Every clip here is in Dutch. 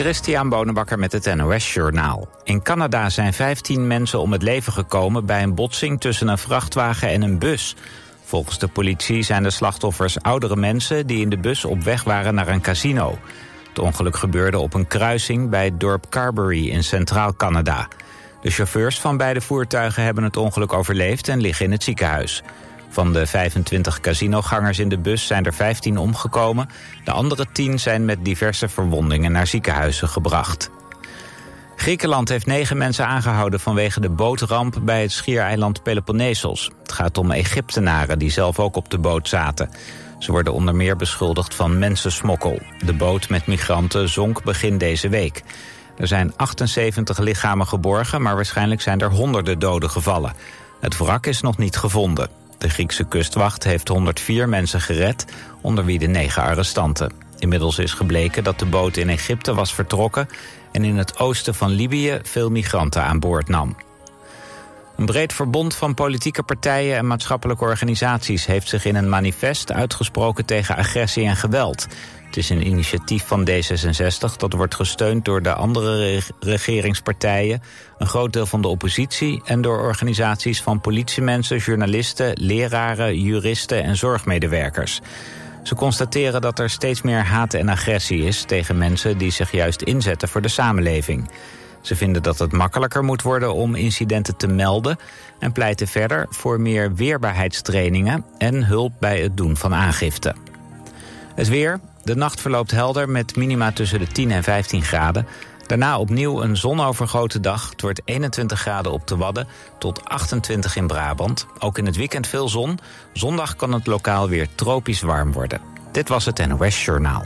Christian Bonenbakker met het NOS Journaal. In Canada zijn 15 mensen om het leven gekomen bij een botsing tussen een vrachtwagen en een bus. Volgens de politie zijn de slachtoffers oudere mensen die in de bus op weg waren naar een casino. Het ongeluk gebeurde op een kruising bij het dorp Carberry in Centraal Canada. De chauffeurs van beide voertuigen hebben het ongeluk overleefd en liggen in het ziekenhuis. Van de 25 casinogangers in de bus zijn er 15 omgekomen. De andere 10 zijn met diverse verwondingen naar ziekenhuizen gebracht. Griekenland heeft negen mensen aangehouden vanwege de bootramp bij het schiereiland Peloponnesos. Het gaat om Egyptenaren die zelf ook op de boot zaten. Ze worden onder meer beschuldigd van mensensmokkel. De boot met migranten zonk begin deze week. Er zijn 78 lichamen geborgen, maar waarschijnlijk zijn er honderden doden gevallen. Het wrak is nog niet gevonden. De Griekse kustwacht heeft 104 mensen gered, onder wie de negen arrestanten. Inmiddels is gebleken dat de boot in Egypte was vertrokken... en in het oosten van Libië veel migranten aan boord nam. Een breed verbond van politieke partijen en maatschappelijke organisaties... heeft zich in een manifest uitgesproken tegen agressie en geweld. Het is een initiatief van D66 dat wordt gesteund door de andere regeringspartijen... een groot deel van de oppositie en door organisaties van politiemensen, journalisten... leraren, juristen en zorgmedewerkers. Ze constateren dat er steeds meer haat en agressie is tegen mensen die zich juist inzetten voor de samenleving. Ze vinden dat het makkelijker moet worden om incidenten te melden en pleiten verder voor meer weerbaarheidstrainingen en hulp bij het doen van aangifte. Het weer. De nacht verloopt helder met minima tussen de 10 en 15 graden. Daarna opnieuw een zonovergoten dag. Het wordt 21 graden op de Wadden tot 28 in Brabant. Ook in het weekend veel zon. Zondag kan het lokaal weer tropisch warm worden. Dit was het NOS Journaal.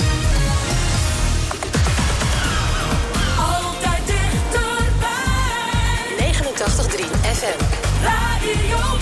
Altijd dichterbij. 89.3 FM. Radio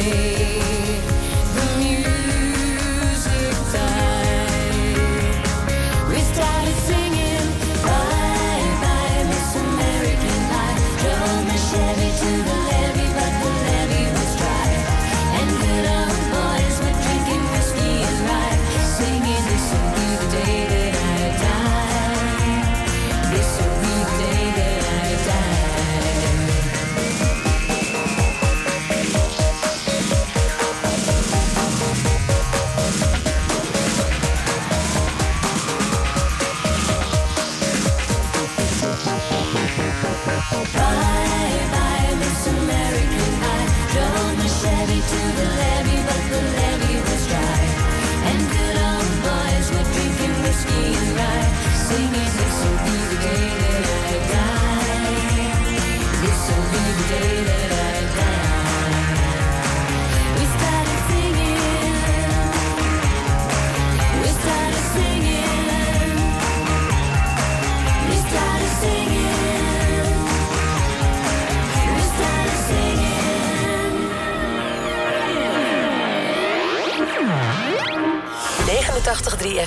away.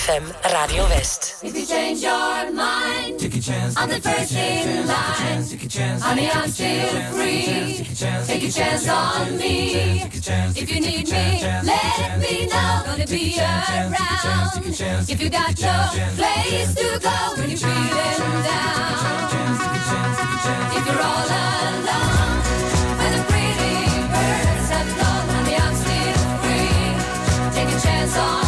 ZFM Radio West. If you change your mind, take a chance. on the first in line. Honey, I'm still free. Take a chance on me. If you need me, let me know. Gonna be around. If you got no place to go when you're feeling down. If you're all alone, when the pretty birds have flown, honey, I'm still free. Take a chance on.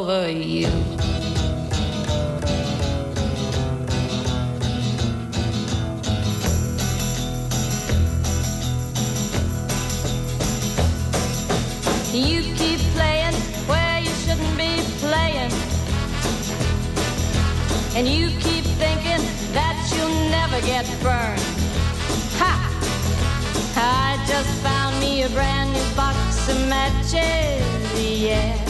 Over you. You keep playing where you shouldn't be playing. And you keep thinking that you'll never get burned. Ha! I just found me a brand new box of matches, yeah.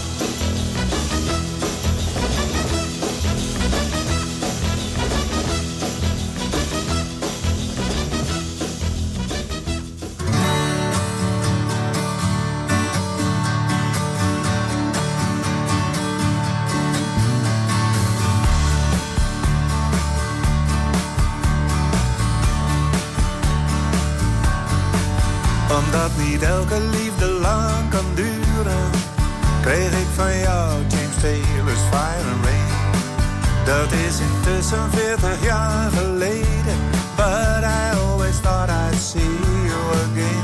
46 jaar geleden, but I always thought I'd see you again.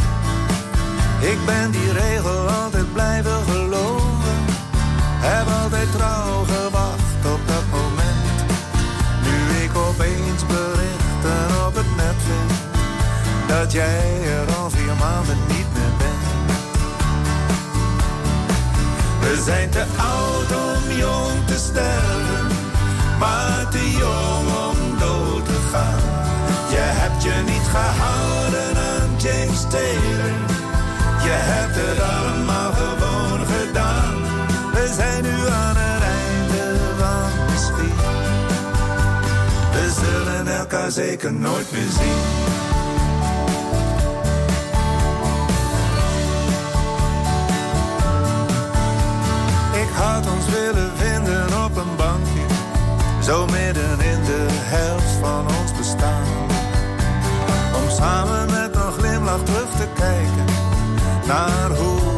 Ik ben die regel altijd blijven geloven, heb altijd trouw gewacht op dat moment. Nu ik opeens berichten op het net vind, dat jij er al vier maanden niet meer bent. We zijn te oud om jong te stellen maar te jong om dood te gaan. Je hebt je niet gehouden aan James Taylor, je hebt het allemaal gewoon gedaan. We zijn nu aan het einde van de schiet. We zullen elkaar zeker nooit meer zien. Ik had ons willen bankje, zo midden in de helft van ons bestaan. Om samen met een glimlach terug te kijken naar hoe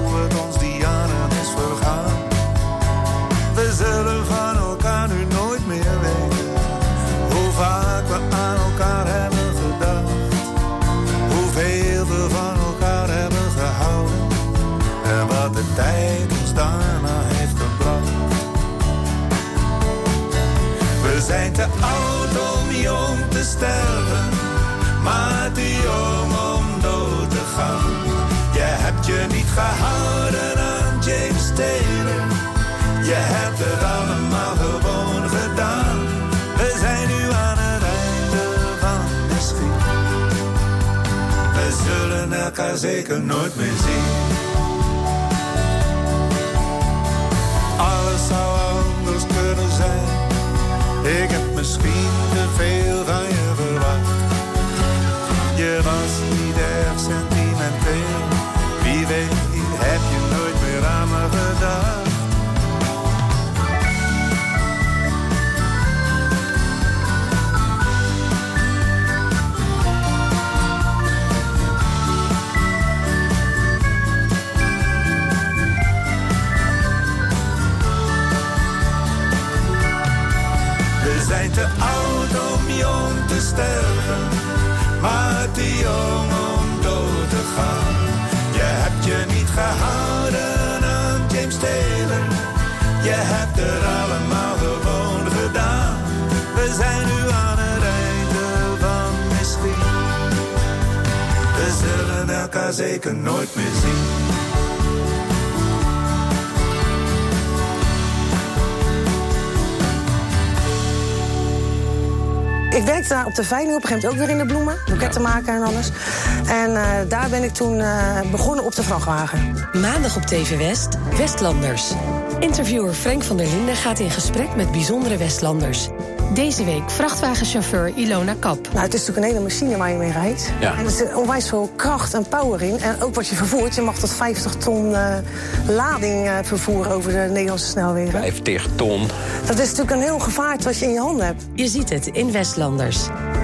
maar te jong om dood te gaan. Je hebt je niet gehouden aan James Taylor, je hebt het allemaal gewoon gedaan. We zijn nu aan het einde van de schiet. We zullen elkaar zeker nooit meer zien. Alles zou anders kunnen zijn. Ik heb misschien te veel daar op een gegeven moment ook weer in de bloemen. Boeketten maken en alles. En eh, daar ben ik toen eh, begonnen op de vrachtwagen. Maandag op TV West, Westlanders. Interviewer Frank van der Linden gaat in gesprek met bijzondere Westlanders. Deze week vrachtwagenchauffeur Ilona Kap. Nou, het is natuurlijk een hele machine waar je mee rijdt. Ja. En er zit onwijs veel kracht en power in. En ook wat je vervoert. Je mag tot 50 ton eh, lading eh, vervoeren over de Nederlandse snelwegen. 50 ton. Dat is natuurlijk een heel gevaar wat je in je handen hebt. Je ziet het in Westlanders.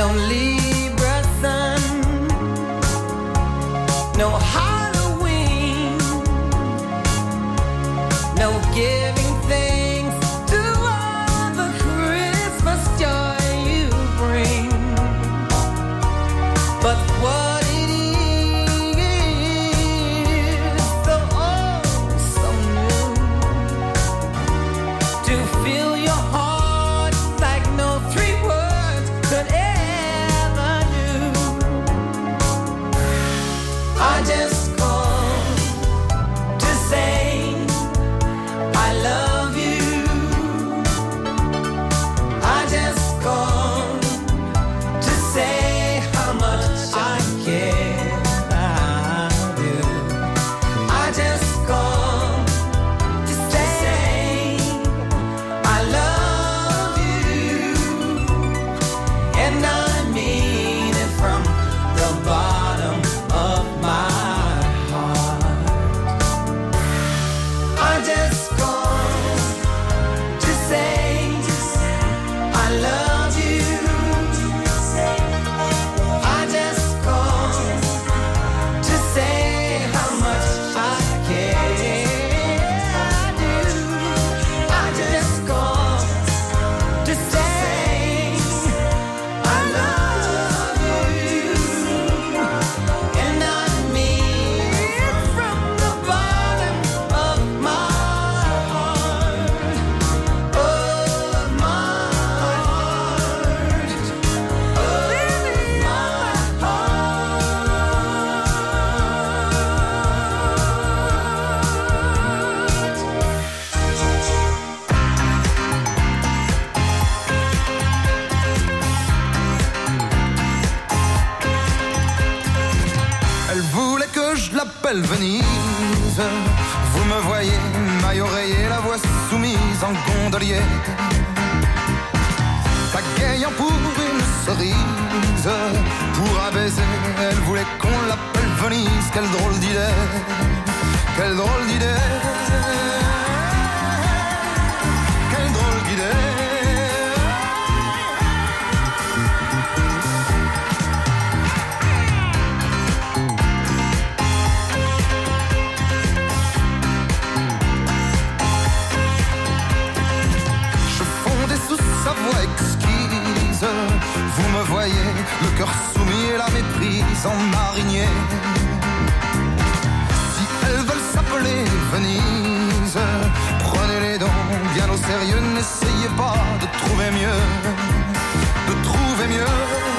lonely belle Venise. Vous me voyez, maille oreiller, la voix soumise en gondolier. Pagayant pour une cerise, pour un baiser, elle voulait qu'on l'appelle Venise. Quelle drôle d'idée, quelle drôle d'idée. soumis et la méprise en marinier. Si elles veulent s'appeler Venise, prenez les dons bien au sérieux, n'essayez pas de trouver mieux, de trouver mieux.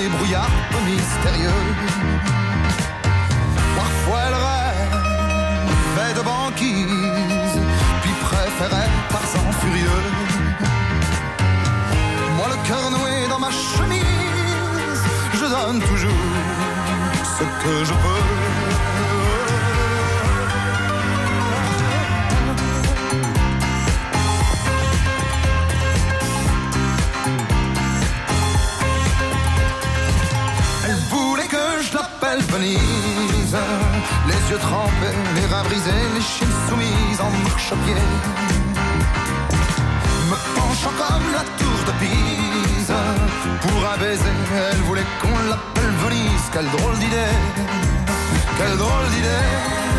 des brouillards mystérieux. Parfois elle rêve, fait de banquise, puis préférait par sang furieux. Moi le cœur noué dans ma chemise, je donne toujours ce que je peux. Elle voulait qu'on l'appelle Venise. Quelle drôle d'idée! Quelle drôle d'idée!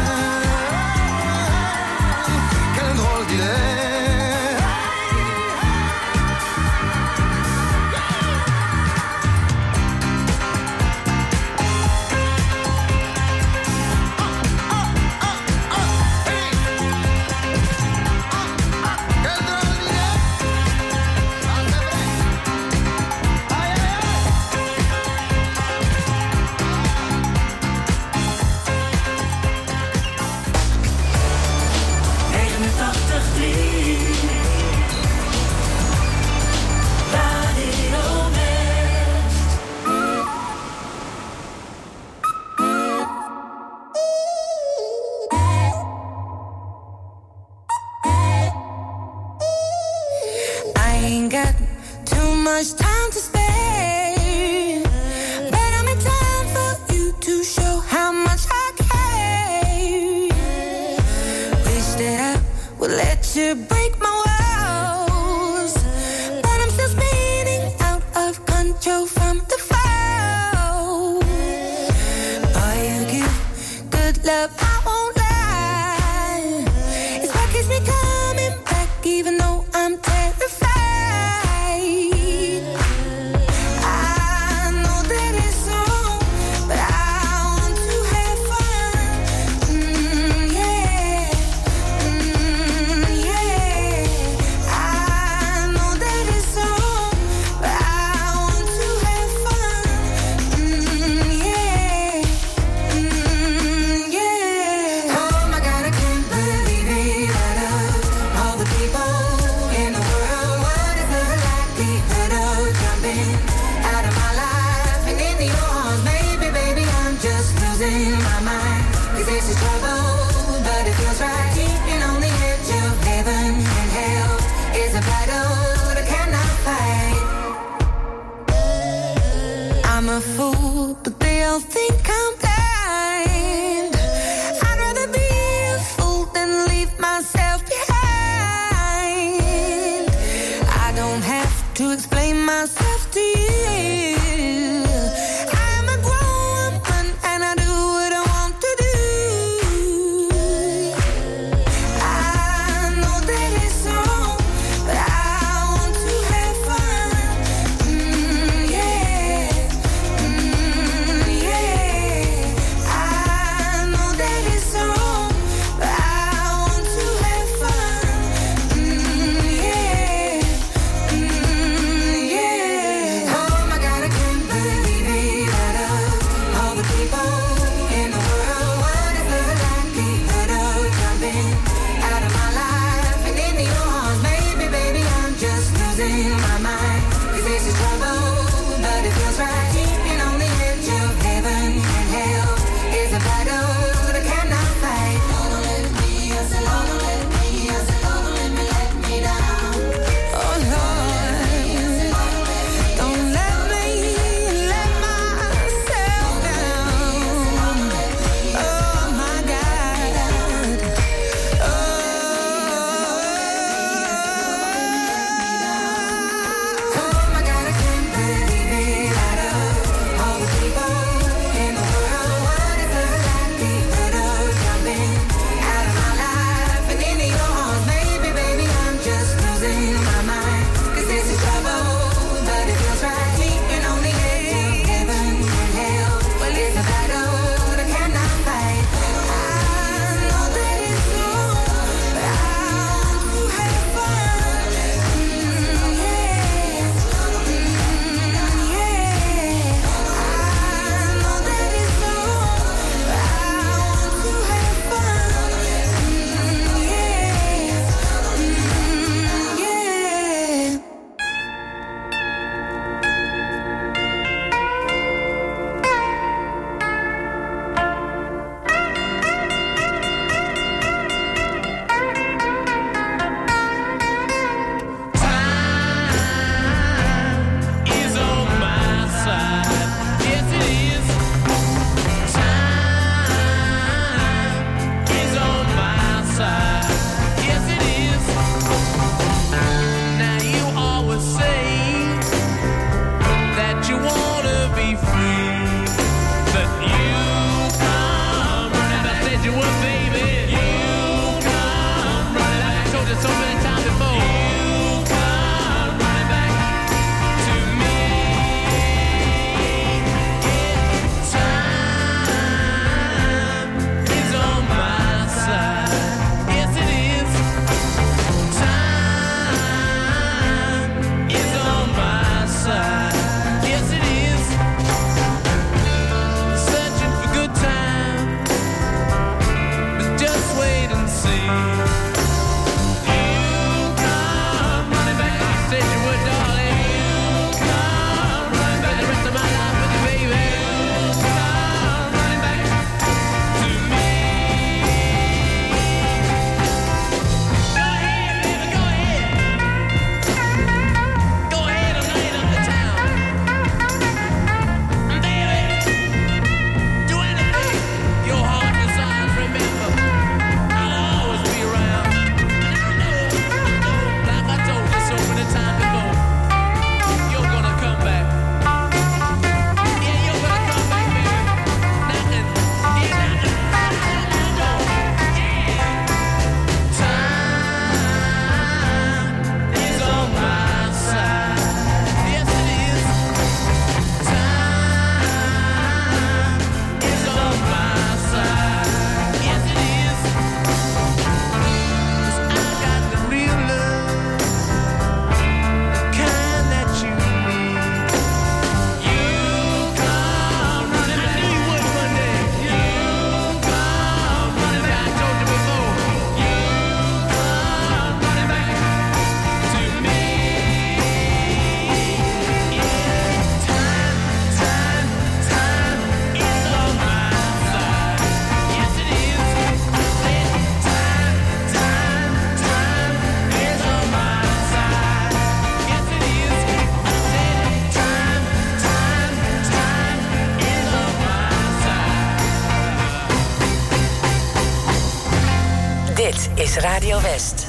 Is Radio West.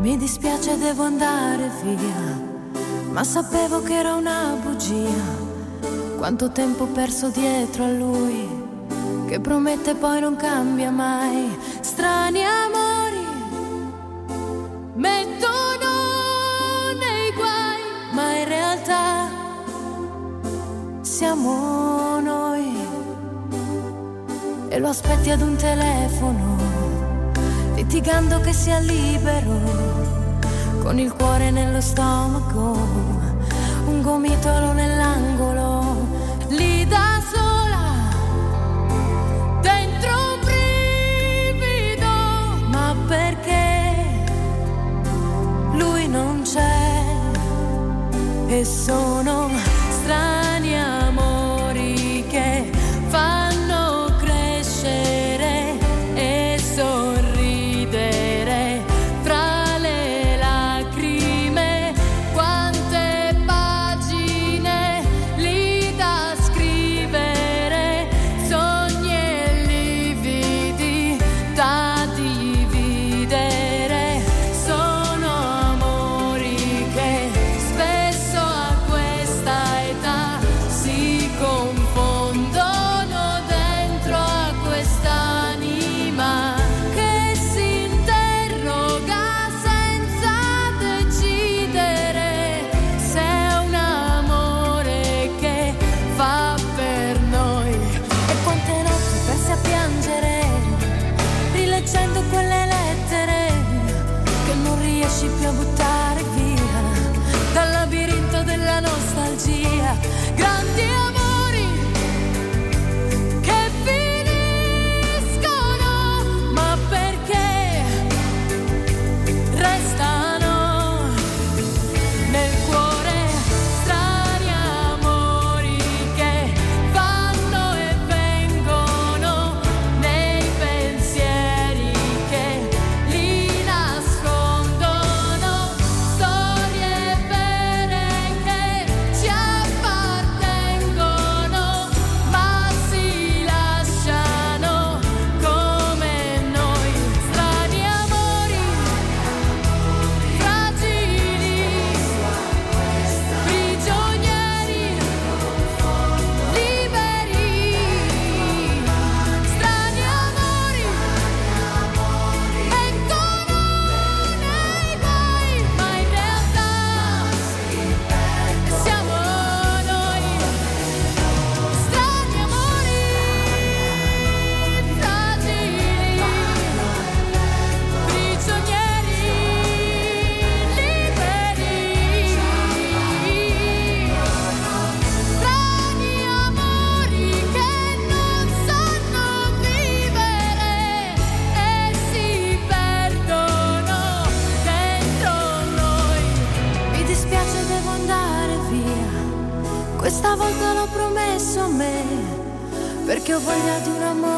Mi dispiace, devo andare via, ma sapevo che era una bugia. Quanto tempo perso dietro a lui, che promette poi non cambia mai. Strani amori, mettono nei guai, ma in realtà siamo noi. E lo aspetti ad un telefono, litigando che sia libero con il cuore nello stomaco, gomitolo nell'angolo, lì da sola, dentro un brivido, ma perché lui non c'è? E sono strani que eu vou lhe adorar.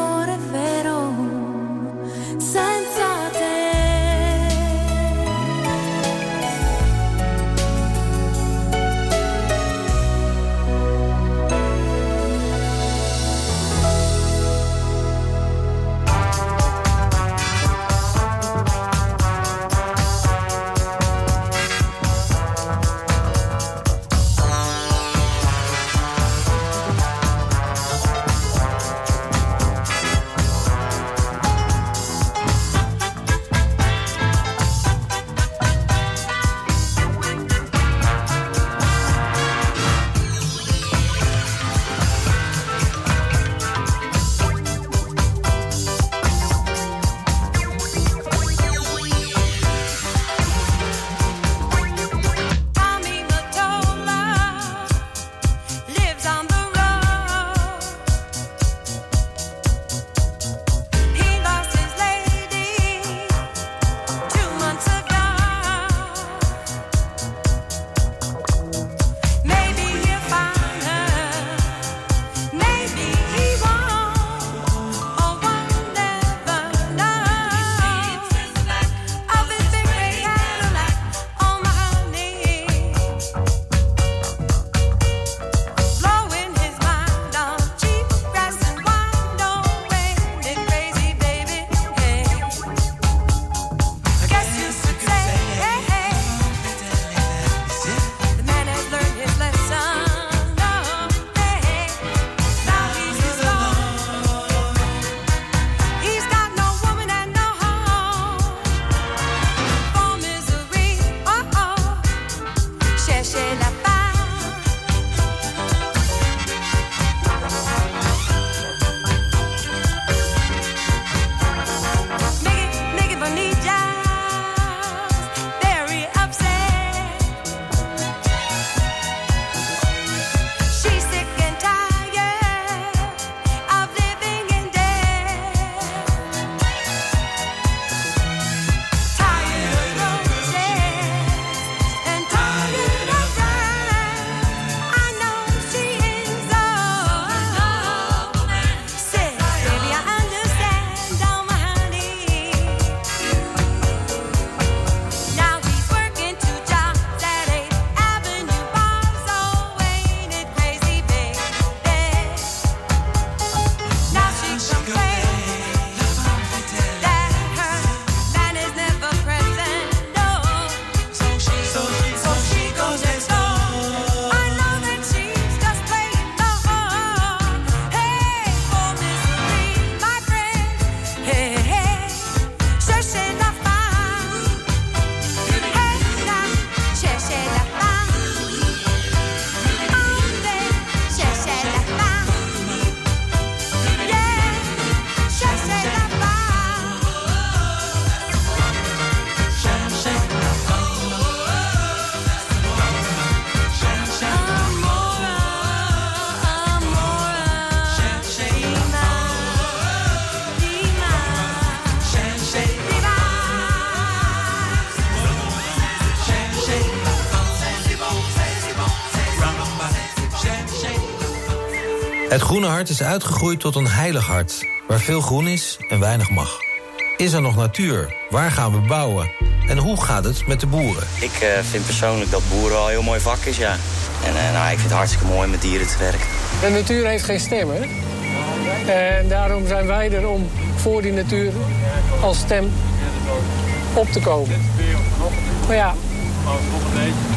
Het groene hart is uitgegroeid tot een heilig hart... waar veel groen is en weinig mag. Is er nog natuur? Waar gaan we bouwen? En hoe gaat het met de boeren? Ik uh, vind persoonlijk dat boeren wel een heel mooi vak is, ja. En uh, nou, ik vind het hartstikke mooi met dieren te werken. De natuur heeft geen stem, hè? En daarom zijn wij er om voor die natuur als stem op te komen. Maar ja,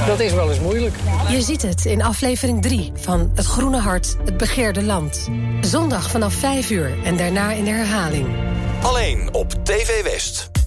dat is wel eens moeilijk. Je ziet het in aflevering 3 van Het Groene Hart, het begeerde land. Zondag vanaf 5 uur en daarna in de herhaling. Alleen op TV West.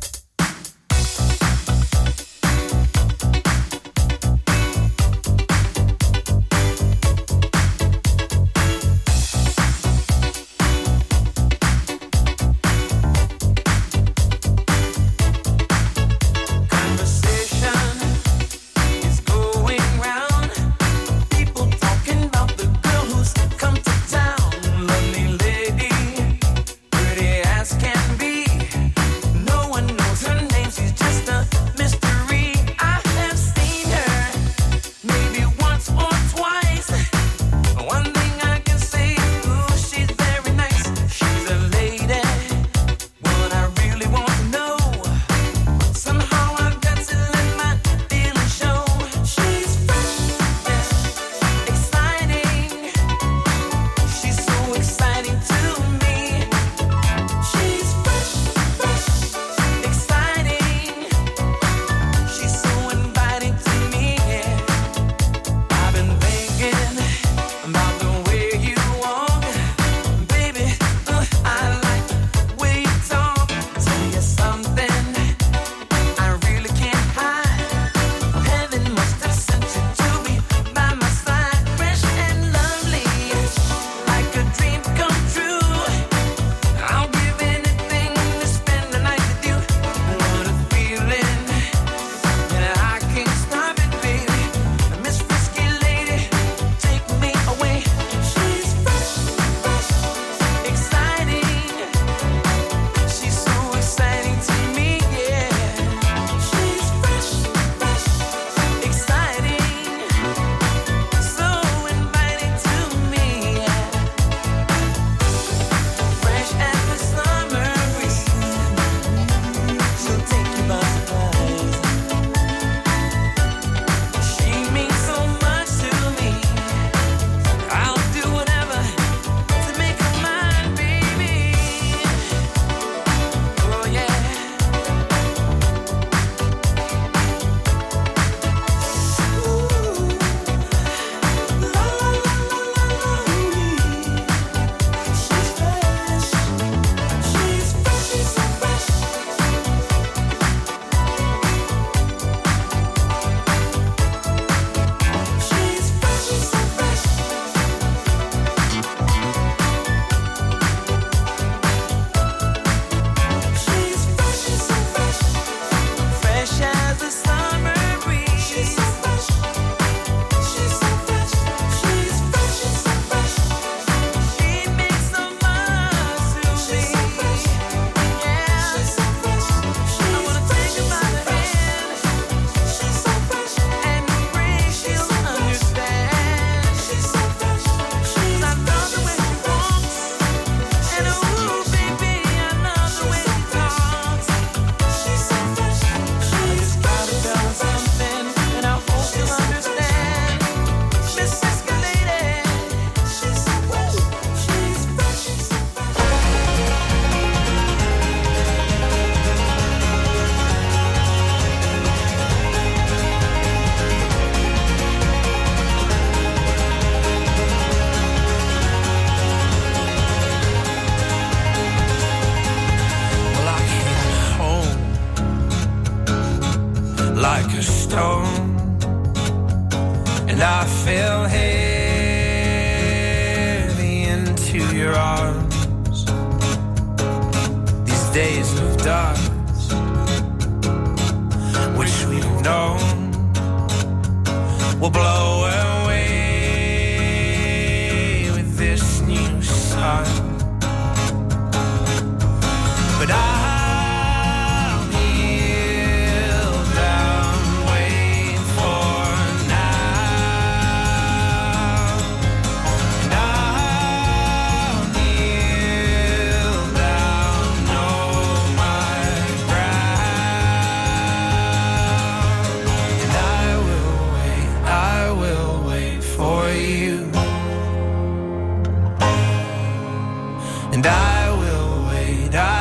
Die.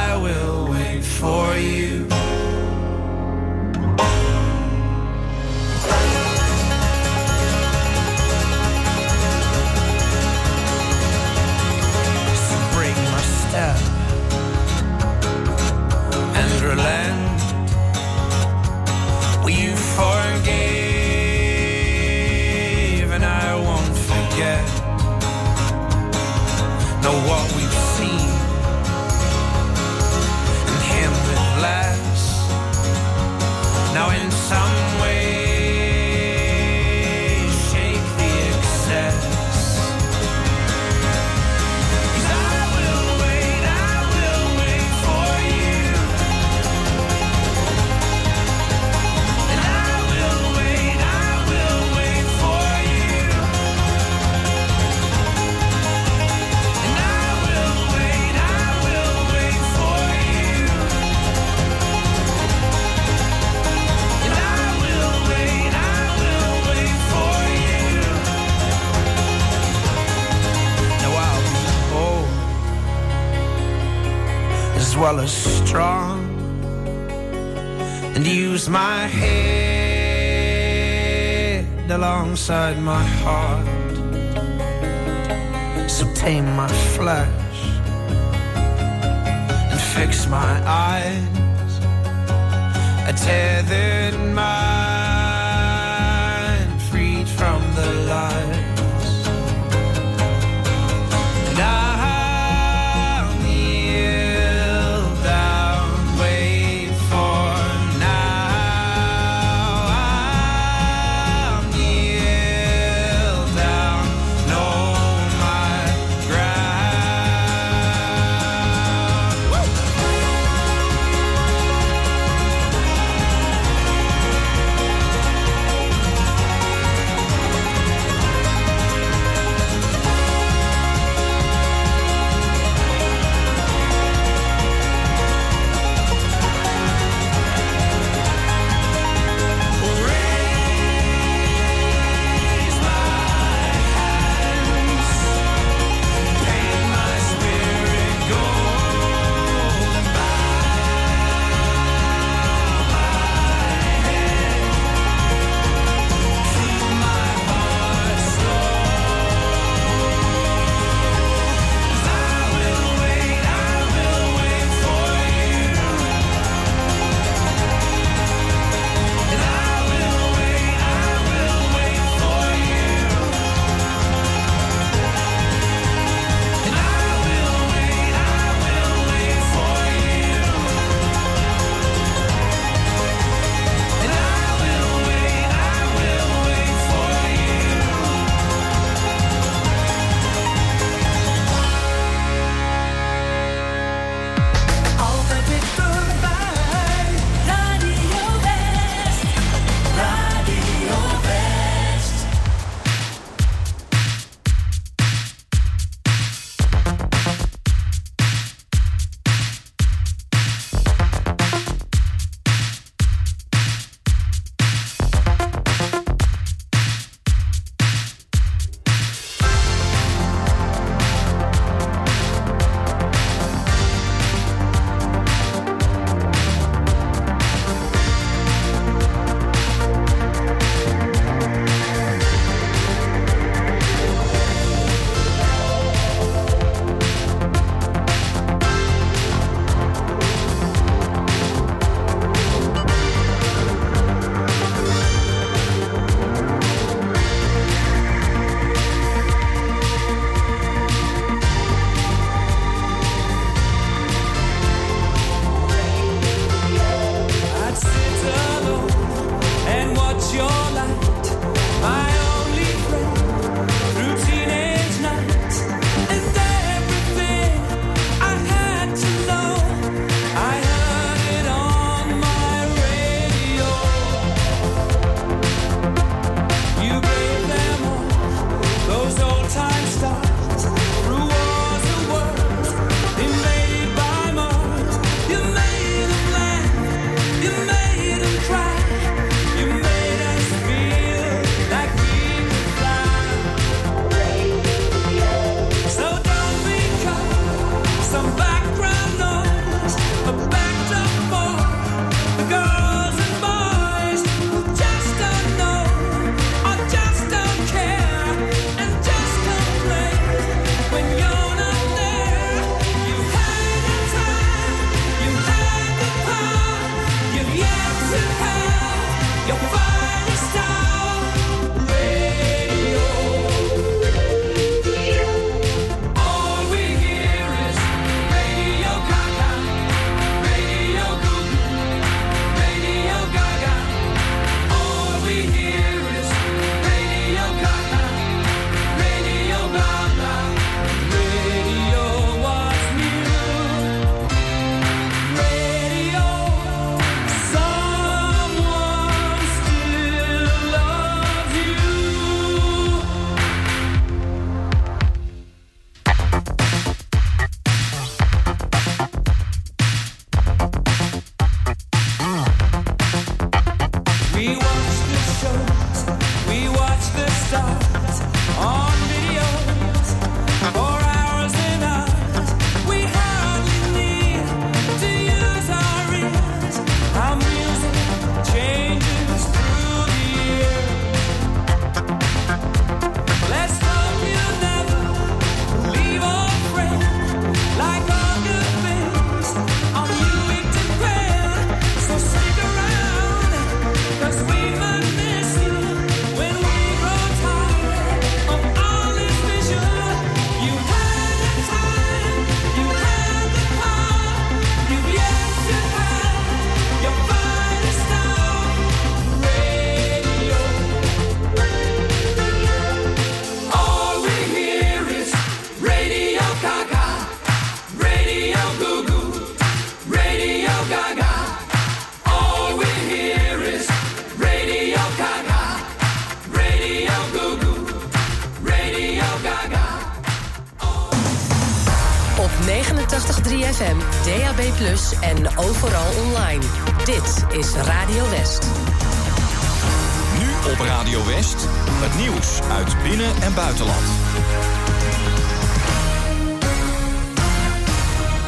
and use my head alongside my heart. So tame my flesh and fix my eyes. I tethered my